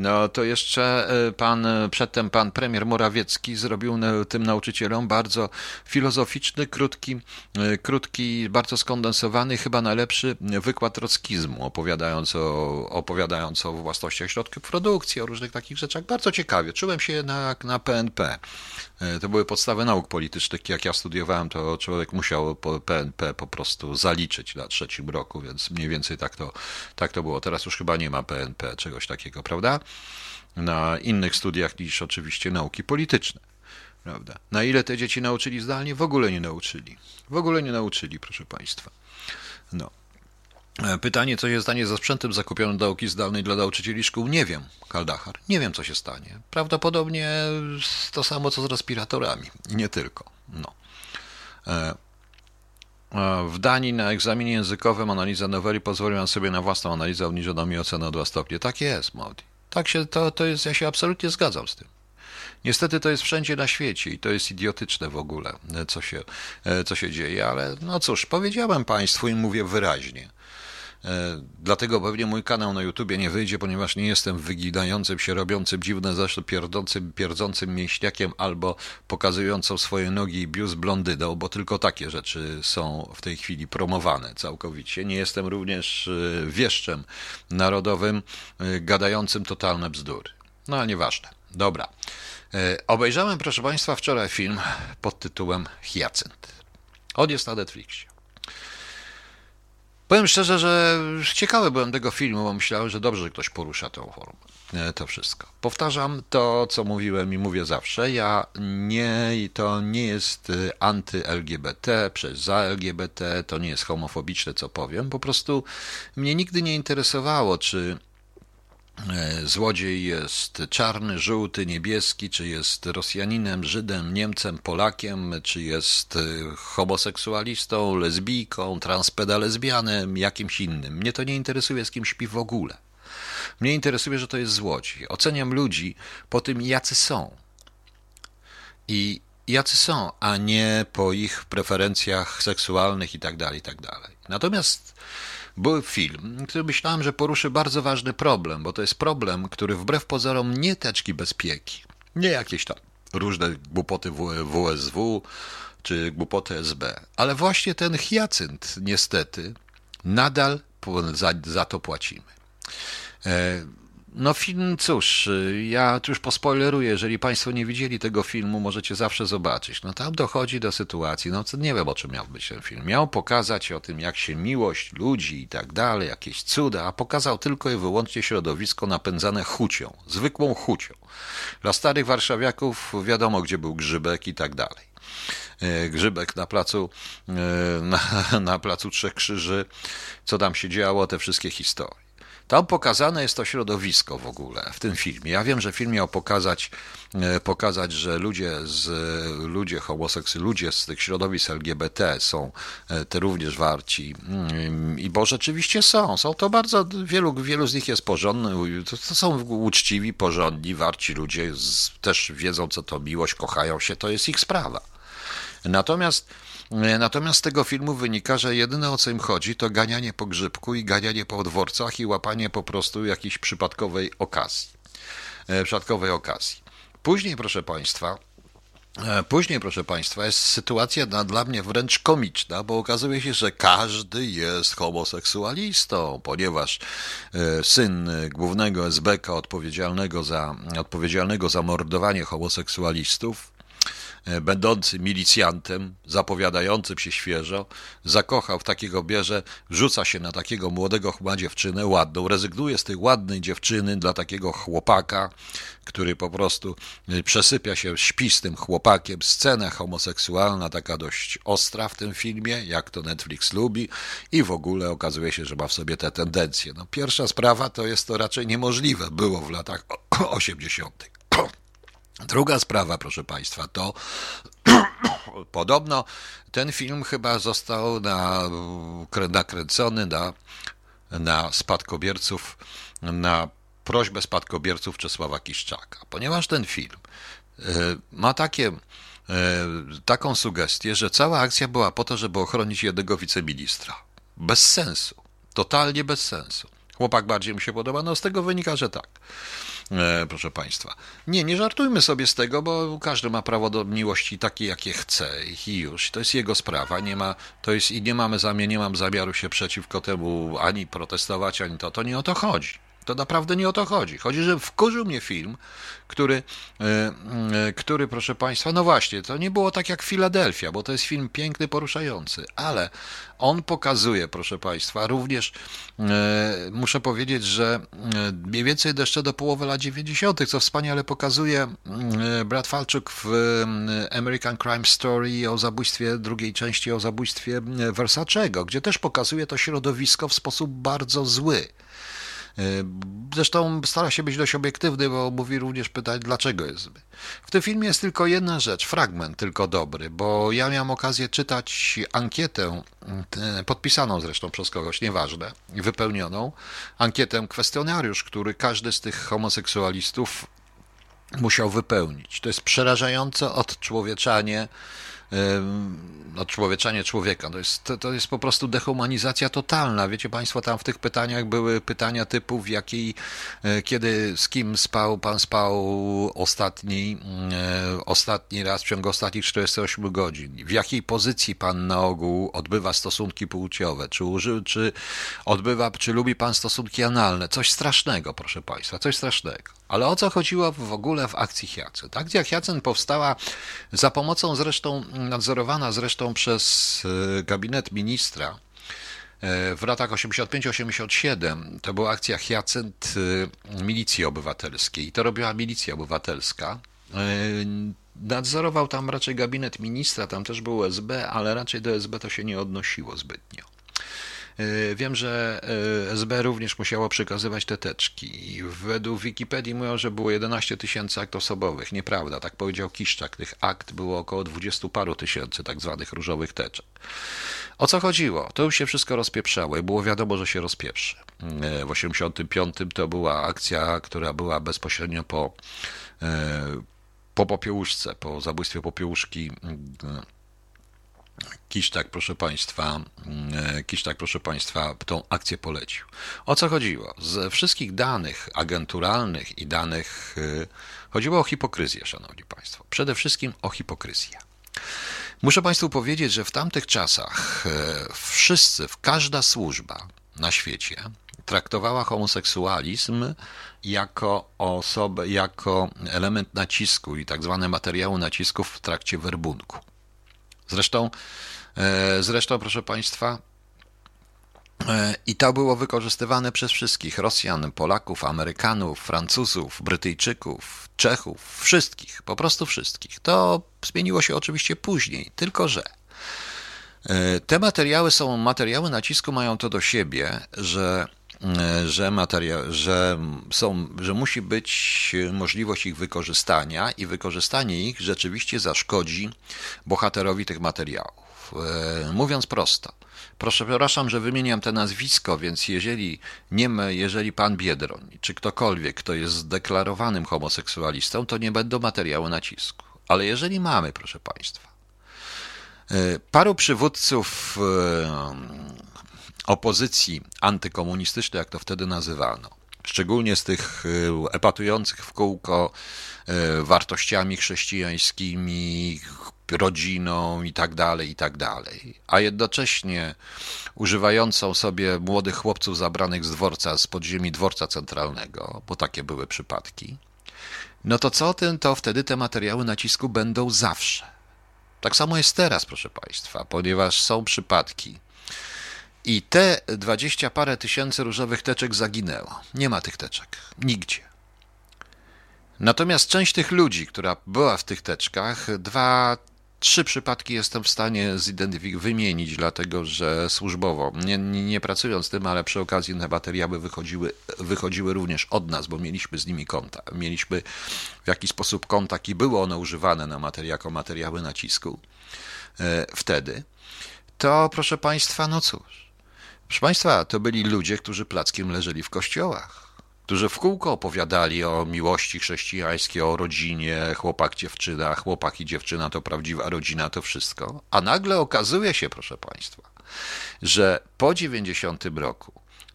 No to jeszcze e, pan, e, przedtem pan premier Morawiecki zrobił tym nauczycielom bardzo filozoficzny, krótki, e, krótki, bardzo skondensowany, chyba najlepszy wykład trockizmu, opowiadając o, opowiadając o własnościach środków produkcji, o różnych takich rzeczach. Bardzo ciekawie. Czułem się jednak na PNP. To były podstawy nauk politycznych. Jak ja studiowałem, to człowiek musiał PNP po prostu zaliczyć na trzecim roku, więc mniej więcej tak to, tak to było. Teraz już chyba nie ma PNP, czegoś takiego, prawda? Na innych studiach niż oczywiście nauki polityczne. Prawda? Na ile te dzieci nauczyli zdalnie? W ogóle nie nauczyli. W ogóle nie nauczyli, proszę Państwa. No. E, pytanie, co się stanie ze sprzętem zakupionym do nauki zdalnej dla nauczycieli szkół? Nie wiem, Kaldachar. Nie wiem, co się stanie. Prawdopodobnie to samo, co z respiratorami. I nie tylko. No. E, w Danii na egzaminie językowym analiza noweli pozwoliła sobie na własną analizę obniżoną mi ocenę o dwa stopnie. Tak jest, Modi. Tak się, to, to jest, ja się absolutnie zgadzam z tym. Niestety to jest wszędzie na świecie i to jest idiotyczne w ogóle, co się, co się dzieje, ale no cóż, powiedziałem Państwu i mówię wyraźnie. E, dlatego pewnie mój kanał na YouTubie nie wyjdzie, ponieważ nie jestem wyginającym się, robiącym dziwne zresztą pierdzącym, pierdzącym mięśniakiem albo pokazującą swoje nogi i biust blondydą, bo tylko takie rzeczy są w tej chwili promowane całkowicie. Nie jestem również e, wieszczem narodowym, e, gadającym totalne bzdury. No ale nieważne. Dobra. Obejrzałem, proszę Państwa, wczoraj film pod tytułem Hyacynt. On jest na Netflixie. Powiem szczerze, że ciekawy byłem tego filmu, bo myślałem, że dobrze, że ktoś porusza tą formę. E, to wszystko. Powtarzam to, co mówiłem i mówię zawsze. Ja nie, to nie jest e, anty-LGBT, przez za LGBT, to nie jest homofobiczne, co powiem. Po prostu mnie nigdy nie interesowało, czy złodziej jest czarny, żółty, niebieski, czy jest Rosjaninem, Żydem, Niemcem, Polakiem, czy jest e, homoseksualistą, lesbijką, transpedalezbianem, jakimś innym. Mnie to nie interesuje, z kim śpi w ogóle. Mnie interesuje, że to jest złodziej. Oceniam ludzi po tym, jacy są. I jacy są, a nie po ich preferencjach seksualnych i tak dalej, i tak. Natomiast był film, który myślałem, że poruszy bardzo ważny problem, bo to jest problem, który wbrew pozorom nie teczki bezpieki, nie jakieś tam różne głupoty WSW czy głupoty SB, ale właśnie ten hyacynt niestety nadal za, za to płacimy. No film, cóż, ja tu już pospoileruję, jeżeli Państwo nie widzieli tego filmu, możecie zawsze zobaczyć. No tam dochodzi do sytuacji, no nie wiem o czym miał być ten film. Miał pokazać o tym, jak się miłość ludzi i tak dalej, jakieś cuda, a pokazał tylko i wyłącznie środowisko napędzane chucią, zwykłą chucią. Dla starych warszawiaków wiadomo, gdzie był Grzybek i tak dalej. E, Grzybek na placu, e, na, na placu Trzech Krzyży, co tam się działo, te wszystkie historie. Tam pokazane jest to środowisko w ogóle w tym filmie. Ja wiem, że film miał pokazać, e, pokazać że ludzie z ludzie homoseksualni, ludzie z tych środowisk LGBT są e, te również warci. Mm, I bo rzeczywiście są. Są to bardzo, wielu, wielu z nich jest porządnych, to, to są uczciwi, porządni, warci ludzie, z, też wiedzą, co to miłość, kochają się, to jest ich sprawa. Natomiast natomiast z tego filmu wynika, że jedyne o co im chodzi, to ganianie po grzybku i ganianie po dworcach i łapanie po prostu jakiejś przypadkowej okazji. E, przypadkowej okazji. Później, proszę Państwa, e, Później, proszę Państwa, jest sytuacja dla, mnie wręcz komiczna, bo okazuje się, że każdy jest homoseksualistą, ponieważ syn głównego SBK odpowiedzialnego za, odpowiedzialnego za mordowanie homoseksualistów E, będący milicjantem, zapowiadającym się świeżo, zakochał w takiego bierze, rzuca się na takiego młodego chła dziewczynę, ładną, rezygnuje z tej ładnej dziewczyny dla takiego chłopaka, który po prostu e, przesypia się, śpi z tym chłopakiem. Scena homoseksualna, taka dość ostra w tym filmie, jak to Netflix lubi i w ogóle okazuje się, że ma w sobie te tendencje. No, pierwsza sprawa to jest to raczej niemożliwe, było w latach 80. Druga sprawa, proszę Państwa, to podobno ten film chyba został na, nakręcony na, na spadkobierców, na prośbę spadkobierców Czesława Kiszczaka, ponieważ ten film e, ma takie, e, taką sugestię, że cała akcja była po to, żeby ochronić jednego wiceministra. Bez sensu. Totalnie bez sensu. Chłopak bardziej mu się podoba. No z tego wynika, że tak. E, proszę Państwa. Nie, nie żartujmy sobie z tego, bo każdy ma prawo do miłości takiej, jakie chce i już. To jest jego sprawa. Nie ma, to jest, I nie mamy zamiar, nie mam zamiaru się przeciwko temu ani protestować, ani to. To nie o to chodzi. To naprawdę nie o to chodzi. Chodzi, że wkurzył mnie film, który, e, e, który, proszę Państwa, no właśnie, to nie było tak jak Filadelfia, bo to jest film piękny, poruszający, ale on pokazuje, proszę Państwa, również e, muszę powiedzieć, że mniej więcej jeszcze do połowy lat 90., co wspaniale pokazuje Brad Falczuk w American Crime Story o zabójstwie, drugiej części o zabójstwie Versacego, gdzie też pokazuje to środowisko w sposób bardzo zły. E, zresztą stara się być dość obiektywny, bo mówi również pytać, dlaczego jest zły. W tym filmie jest tylko jedna rzecz, fragment tylko dobry, bo ja miałem okazję czytać ankietę, podpisaną zresztą przez kogoś, nieważne, wypełnioną, ankietę, kwestionariusz, który każdy z tych homoseksualistów musiał wypełnić. To jest przerażające odczłowieczanie odczłowieczanie człowieka. To jest, to, to jest po prostu dehumanizacja totalna. Wiecie Państwo, tam w tych pytaniach były pytania typu, w jakiej, e, kiedy, z kim spał, Pan spał ostatni, e, ostatni raz w ciągu ostatnich 48 godzin. W jakiej pozycji Pan na ogół odbywa stosunki płciowe? Czy, użył, czy odbywa, czy lubi Pan stosunki analne? Coś strasznego, proszę Państwa, coś strasznego. Ale o co chodziło w ogóle w akcji Hyacynt? Akcja Hyacynt powstała za pomocą zresztą, nadzorowana zresztą przez e, gabinet ministra e, w latach 85-87. To była akcja Hyacynt e, Milicji Obywatelskiej. I to robiła Milicja Obywatelska. Nadzorował tam raczej gabinet ministra, tam też był SB, ale raczej do SB to się nie odnosiło zbytnio. E, wiem, że e, SB również musiało przekazywać te teczki. Według Wikipedii mówią, że było 11 tysięcy akt osobowych. Nieprawda, tak powiedział Kiszczak. Tych akt było około 20 paru tysięcy tak zwanych różowych teczek. O co chodziło? To już się wszystko rozpieprzało i było wiadomo, że się rozpieprzy. E, w 85 to była akcja, która była bezpośrednio po, po popiełuszce, po zabójstwie popiełuszki Kisztak, proszę Państwa, mm, Kisztak, proszę Państwa, tą akcję polecił. O co chodziło? Z wszystkich danych agenturalnych i danych y, chodziło o hipokryzję, Szanowni Państwo. Przede wszystkim o hipokryzję. Muszę Państwu powiedzieć, że w tamtych czasach y, wszyscy, każda służba na świecie traktowała homoseksualizm jako osobę, jako element nacisku i tak zwane materiału nacisków w trakcie werbunku. Zresztą, e, zresztą proszę Państwa, e, i to było wykorzystywane przez wszystkich Rosjan, Polaków, Amerykanów, Francuzów, Brytyjczyków, Czechów, wszystkich, po prostu wszystkich. To zmieniło się oczywiście później, tylko że e, te materiały są, materiały nacisku mają to do siebie, że że, materia, że, są, że musi być możliwość ich wykorzystania i wykorzystanie ich rzeczywiście zaszkodzi bohaterowi tych materiałów. E, mówiąc prosto, proszę, przepraszam, że wymieniam te nazwisko, więc jeżeli, nie, jeżeli pan Biedroń, czy ktokolwiek, kto jest zdeklarowanym homoseksualistą, to nie będą materiały nacisku. Ale jeżeli mamy, proszę państwa, e, paru przywódców e, opozycji antykomunistycznej, jak to wtedy nazywano, szczególnie z tych e, epatujących w kółko e, wartościami chrześcijańskimi, rodziną i tak dalej, i tak dalej, a jednocześnie używającą sobie młodych chłopców zabranych z dworca, z podziemi dworca centralnego, bo takie były przypadki, no to co o tym, to wtedy te materiały nacisku będą zawsze. Tak samo jest teraz, proszę Państwa, ponieważ są przypadki, i te dwadzieścia parę tysięcy różowych teczek zaginęło. Nie ma tych teczek. Nigdzie. Natomiast część tych ludzi, która była w tych teczkach, dwa, trzy przypadki jestem w stanie zidentyfikować, wymienić, dlatego że służbowo, nie, nie, nie, pracując tym, ale przy okazji te materiały wychodziły, wychodziły również od nas, bo mieliśmy z nimi kontakt. Mieliśmy w jakiś sposób kontakt i były one używane na materii, jako materiały nacisku e, wtedy. To proszę Państwa, no cóż. Proszę Państwa, to byli ludzie, którzy plackiem leżeli w kościołach, którzy w kółko opowiadali o miłości chrześcijańskiej, o rodzinie, chłopak, dziewczyna, chłopak i dziewczyna to prawdziwa rodzina, to wszystko. A nagle okazuje się, proszę Państwa, że po 90 roku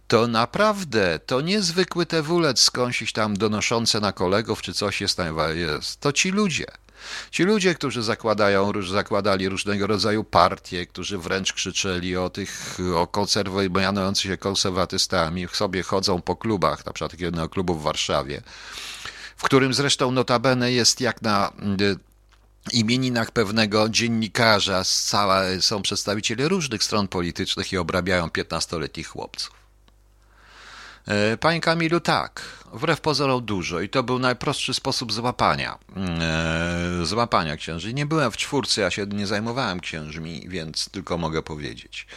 to naprawdę, to niezwykły tewulec skąsić tam donoszące na kolegów czy coś jest, jest. To ci ludzie. Ci ludzie, którzy zakładają, zakładali różnego rodzaju partie, którzy wręcz krzyczeli o tych, o konserwujących się konserwatystami, sobie chodzą po klubach, na przykład jednego klubu w Warszawie, w którym zresztą notabene jest jak na y, imieninach pewnego dziennikarza, cała, są przedstawiciele różnych stron politycznych i obrabiają 15-letnich chłopców. E, panie Kamilu, tak, wbrew pozorom dużo i to był najprostszy sposób złapania, e, złapania księży. Nie byłem w czwórce, ja się nie zajmowałem księżmi, więc tylko mogę powiedzieć.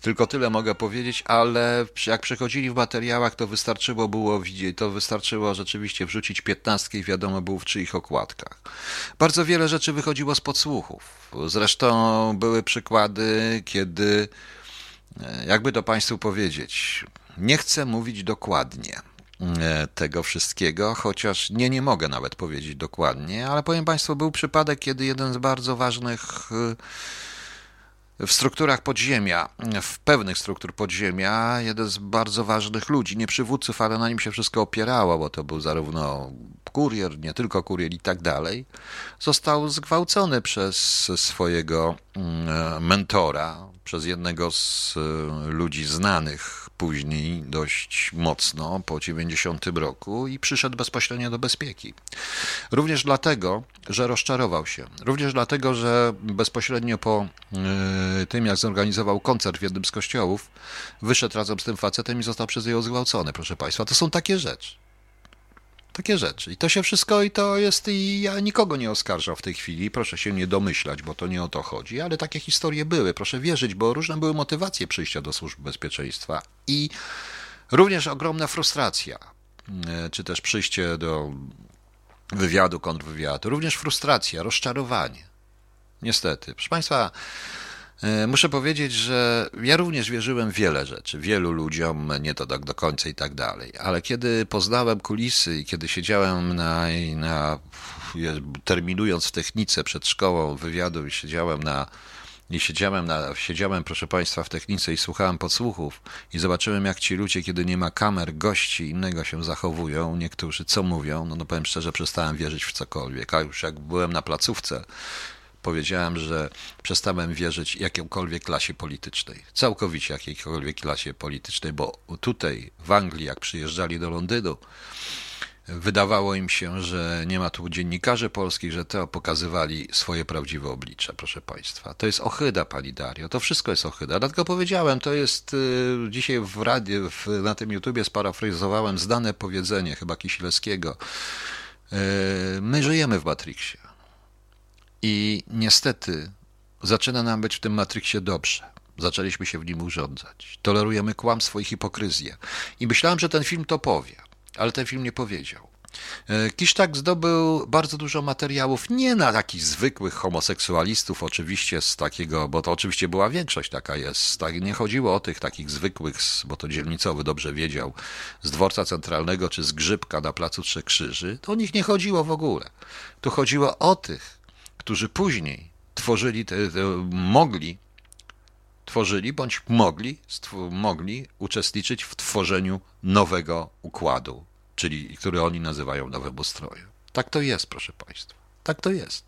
Tylko tyle mogę powiedzieć, ale jak przechodzili w materiałach, to wystarczyło było widzieć, to wystarczyło rzeczywiście wrzucić piętnastkę i wiadomo było w czyich okładkach. Bardzo wiele rzeczy wychodziło z podsłuchów. Zresztą były przykłady, kiedy, e, jakby to Państwu powiedzieć, nie chcę mówić dokładnie e, tego wszystkiego, chociaż nie, nie mogę nawet powiedzieć dokładnie, ale powiem Państwu, był przypadek, kiedy jeden z bardzo ważnych e, w strukturach podziemia, w pewnych struktur podziemia, jeden z bardzo ważnych ludzi, nie przywódców, ale na nim się wszystko opierało, bo to był zarówno kurier, nie tylko kurier i tak dalej, został zgwałcony przez swojego mm, mentora, przez jednego z e, ludzi znanych później dość mocno po 90 roku i przyszedł bezpośrednio do bezpieki. Również dlatego, że rozczarował się. Również dlatego, że bezpośrednio po e, tym, jak zorganizował koncert w jednym z kościołów, wyszedł razem z tym facetem i został przez niego zgwałcony, proszę Państwa. To są takie rzeczy. Takie rzeczy. I to się wszystko, i to jest, i ja nikogo nie oskarżam w tej chwili, proszę się nie domyślać, bo to nie o to chodzi, ale takie historie były, proszę wierzyć, bo różne były motywacje przyjścia do służb bezpieczeństwa i również ogromna frustracja, e, czy też przyjście do wywiadu, kontrwywiadu, również frustracja, rozczarowanie. Niestety. Proszę Państwa, muszę powiedzieć, że ja również wierzyłem wiele rzeczy, wielu ludziom, nie to tak do końca i tak dalej, ale kiedy poznałem kulisy i kiedy siedziałem na, na terminując w technice przed szkołą wywiadu i siedziałem na i siedziałem, na, siedziałem, proszę Państwa, w technice i słuchałem podsłuchów i zobaczyłem, jak ci ludzie, kiedy nie ma kamer, gości innego się zachowują, niektórzy co mówią, no, no powiem szczerze, przestałem wierzyć w cokolwiek, a już jak byłem na placówce, powiedziałem, że przestałem wierzyć jakiejkolwiek klasie politycznej. Całkowicie jakiejkolwiek klasie politycznej, bo tutaj w Anglii, jak przyjeżdżali do Londynu, wydawało im się, że nie ma tu dziennikarzy polskich, że to pokazywali swoje prawdziwe oblicze, proszę Państwa. To jest ohyda, Pani Dario, to wszystko jest ohyda. Dlatego powiedziałem, to jest y, dzisiaj w radiu, w, na tym YouTubie sparafrazowałem zdane powiedzenie chyba Kisielskiego. Y, my żyjemy w Matrixie. I niestety zaczyna nam być w tym Matrixie dobrze. Zaczęliśmy się w nim urządzać. Tolerujemy kłamstwo i hipokryzję. I myślałem, że ten film to powie, ale ten film nie powiedział. E, Kisztak zdobył bardzo dużo materiałów, nie na takich zwykłych homoseksualistów, oczywiście z takiego, bo to oczywiście była większość taka jest. Tak, nie chodziło o tych takich zwykłych, bo to dzielnicowy dobrze wiedział, z dworca centralnego czy z grzybka na placu Trzech Krzyży. To o nich nie chodziło w ogóle. Tu chodziło o tych, którzy później tworzyli, te, te, mogli, tworzyli bądź mogli, mogli uczestniczyć w tworzeniu nowego układu, czyli który oni nazywają nowym ustrojem. Tak to jest, proszę Państwa. Tak to jest.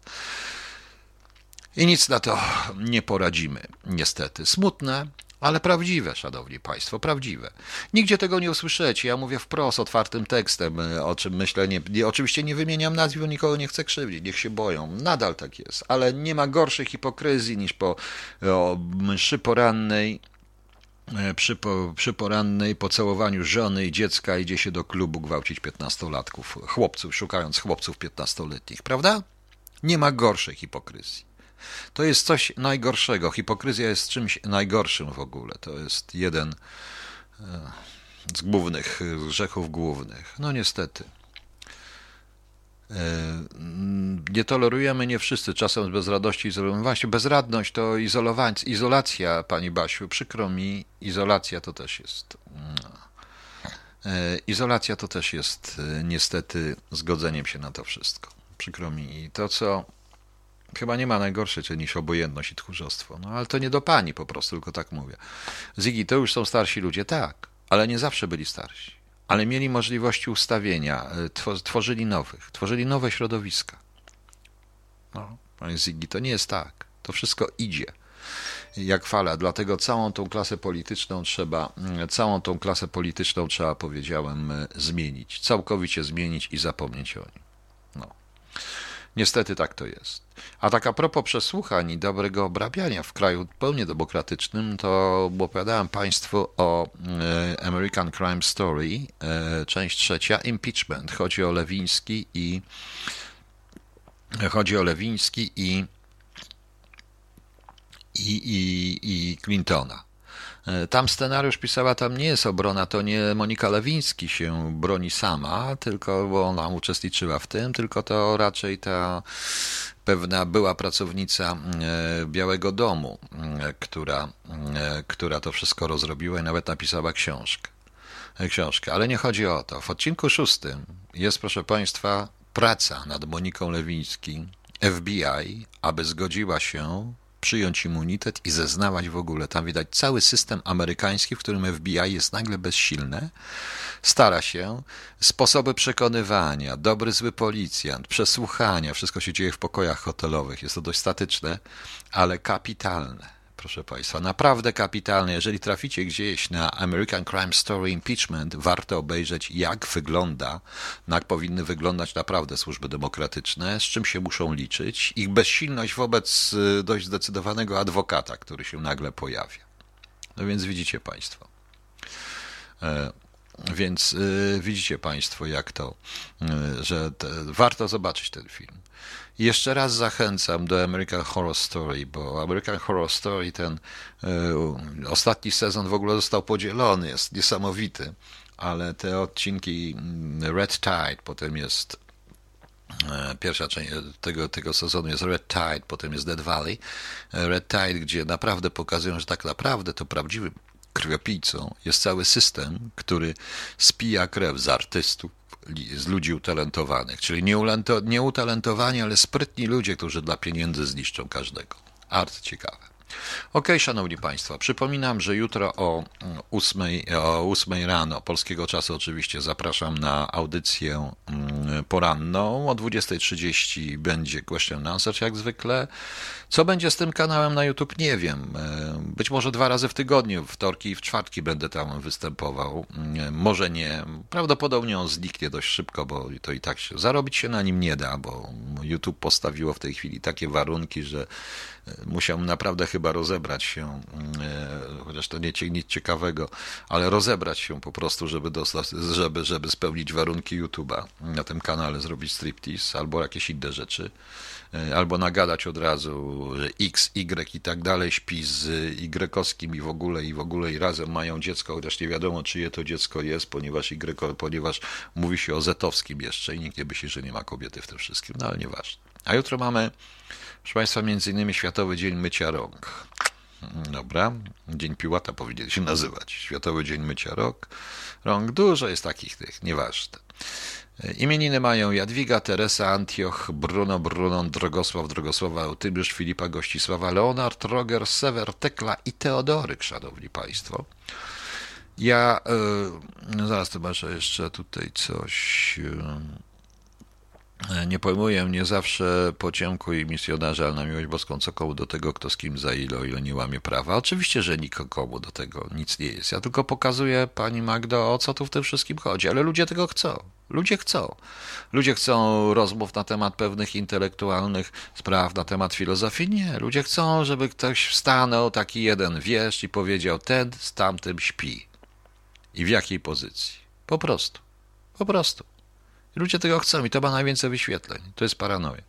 I nic na to nie poradzimy, niestety. Smutne, ale prawdziwe, szanowni państwo, prawdziwe. Nigdzie tego nie usłyszycie. Ja mówię wprost, otwartym tekstem, e, o czym myślę. Nie, nie, oczywiście nie wymieniam nazw, bo nikogo nie chcę krzywdzić, niech się boją. Nadal tak jest, ale nie ma gorszej hipokryzji niż po o, mszy porannej e, przy, po, przy porannej pocałowaniu żony i dziecka idzie się do klubu gwałcić piętnastolatków, chłopców, szukając chłopców piętnastoletnich, prawda? Nie ma gorszej hipokryzji. To jest coś najgorszego. Hipokryzja jest czymś najgorszym w ogóle. To jest jeden e, z głównych grzechów głównych. No niestety. E, nie tolerujemy nie wszyscy, czasem z bezradości izolujemy. Właśnie bezradność to izolowanie, izolacja, pani Basiu. Przykro mi, izolacja to też jest. E, izolacja to też jest niestety zgodzeniem się na to wszystko. Przykro mi. I to, co Chyba nie ma najgorszej niż obojętność i tchórzostwo. No ale to nie do pani po prostu, tylko tak mówię. Ziggy, to już są starsi ludzie. Tak, ale nie zawsze byli starsi. Ale mieli możliwości ustawienia, e, tworzyli nowych, tworzyli nowe środowiska. No, Ziggy, to nie jest tak. To wszystko idzie jak fala. Dlatego całą tą klasę polityczną trzeba, mm, całą tą klasę polityczną trzeba, powiedziałem, e, zmienić. Całkowicie zmienić i zapomnieć o nim. No. Niestety tak to jest. A tak a propos przesłuchań i dobrego obrabiania w kraju pełnie demokratycznym, to opowiadałem Państwu o e, American Crime Story, e, część trzecia, Impeachment. Chodzi o Lewiński i chodzi o Lewiński i i, i, i Clintona. E, tam scenariusz pisała, tam nie jest obrona, to nie Monika Lewiński się broni sama, tylko bo ona uczestniczyła w tym, tylko to raczej ta pewna była pracownica e, Białego Domu, e, która, która to wszystko rozrobiła i nawet napisała książkę. książkę. Ale nie chodzi o to. W odcinku szóstym jest, proszę Państwa, praca nad Moniką Lewiński, FBI, aby zgodziła się przyjąć immunitet i zeznawać w ogóle. Tam widać cały system amerykański, w którym FBI jest nagle bezsilne. Stara się, sposoby przekonywania, dobry, zły policjant, przesłuchania, wszystko się dzieje w pokojach hotelowych. Jest to dość statyczne, ale kapitalne proszę Państwa, naprawdę kapitalne. Jeżeli traficie gdzieś na American Crime Story Impeachment, warto obejrzeć, jak wygląda, jak powinny wyglądać naprawdę służby demokratyczne, z czym się muszą liczyć, ich bezsilność wobec y, dość zdecydowanego adwokata, który się nagle pojawia. No więc widzicie Państwo. Więc y, widzicie Państwo, jak to, y, że te, warto zobaczyć ten film. I jeszcze raz zachęcam do American Horror Story, bo American Horror Story, ten y, ostatni sezon w ogóle został podzielony, jest niesamowity, ale te odcinki mm, Red Tide, potem jest e, Pierwsza część tego, tego sezonu jest Red Tide, potem jest Dead Valley. Red Tide, gdzie naprawdę pokazują, że tak naprawdę to prawdziwym krwiopijcą jest cały system, który spija krew z artystów, z ludzi utalentowanych, czyli nieutalentowani, ale sprytni ludzie, którzy dla pieniędzy zniszczą każdego. Art ciekawe. Ok, szanowni państwo, przypominam, że jutro o 8, o 8 rano polskiego czasu oczywiście zapraszam na audycję mm, poranną. O 20.30 będzie question answer jak zwykle. Co będzie z tym kanałem na YouTube, nie wiem. E, być może dwa razy w tygodniu, wtorki i w czwartki będę tam występował. E, może nie. Prawdopodobnie on zniknie dość szybko, bo to i tak się zarobić się na nim nie da, bo YouTube postawiło w tej chwili takie warunki, że musiał naprawdę chyba rozebrać się, chociaż to nie nic ciekawego, ale rozebrać się po prostu, żeby, dostać, żeby, żeby spełnić warunki YouTube'a na tym kanale, zrobić striptease albo jakieś inne rzeczy. E, albo nagadać od razu, że X, Y i tak dalej śpi z Y-owskim i w ogóle, i w ogóle, i razem mają dziecko, chociaż nie wiadomo, czyje to dziecko jest, ponieważ Y, ponieważ mówi się o Zetowskim jeszcze i nikt nie myśli, że nie ma kobiety w tym wszystkim, no ale nieważne. A jutro mamy, proszę Państwa, między innymi Światowy Dzień Mycia Rąk. Dobra, Dzień Piłata powinien się nazywać. Światowy Dzień Mycia Rąk. Rąk dużo jest takich tych, nieważne. Imieniny mają Jadwiga, Teresa, Antioch, Bruno, Brunon, Drogosław, Drogosława, Eutybiusz, Filipa, Gościsława, Leonard, Roger, Sewer, Tekla i Teodoryk, szanowni państwo. Ja, yy, zaraz zobaczę jeszcze tutaj coś... Yy. Nie pojmuję nie zawsze po ciemku i misjonarze, ale na miłość boską co komu do tego, kto z kim za ile, o ile nie łamie prawa. Oczywiście, że nikomu do tego nic nie jest. Ja tylko pokazuję pani Magdo, o co tu w tym wszystkim chodzi, ale ludzie tego chcą. Ludzie chcą. Ludzie chcą rozmów na temat pewnych intelektualnych spraw, na temat filozofii. Nie. Ludzie chcą, żeby ktoś wstanął, taki jeden wiesz i powiedział, ten z tamtym śpi. I w jakiej pozycji. Po prostu. Po prostu. Ludzie tego chcą i to ma najwięcej wyświetleń. To jest paranoja.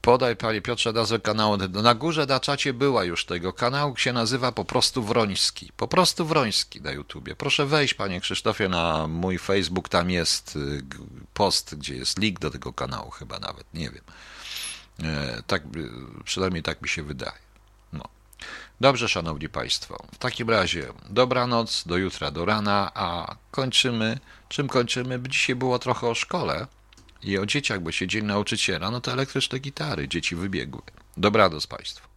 Podaj, panie Piotrze, nazwę kanału. Na górze na czacie była już tego. Kanał się nazywa po prostu Wroński. Po prostu Wroński na YouTubie. Proszę wejść, panie Krzysztofie, na mój Facebook. Tam jest y, post, gdzie jest link do tego kanału chyba nawet. Nie wiem. E, tak, przynajmniej tak mi się wydaje. Dobrze, szanowni państwo. W takim razie dobranoc, do jutra, do rana, a kończymy. Czym kończymy? Dzisiaj było trochę o szkole i o dzieciach, bo się dzień nauczyciela, no to elektryczne gitary, dzieci wybiegły. Dobranoc Państwu.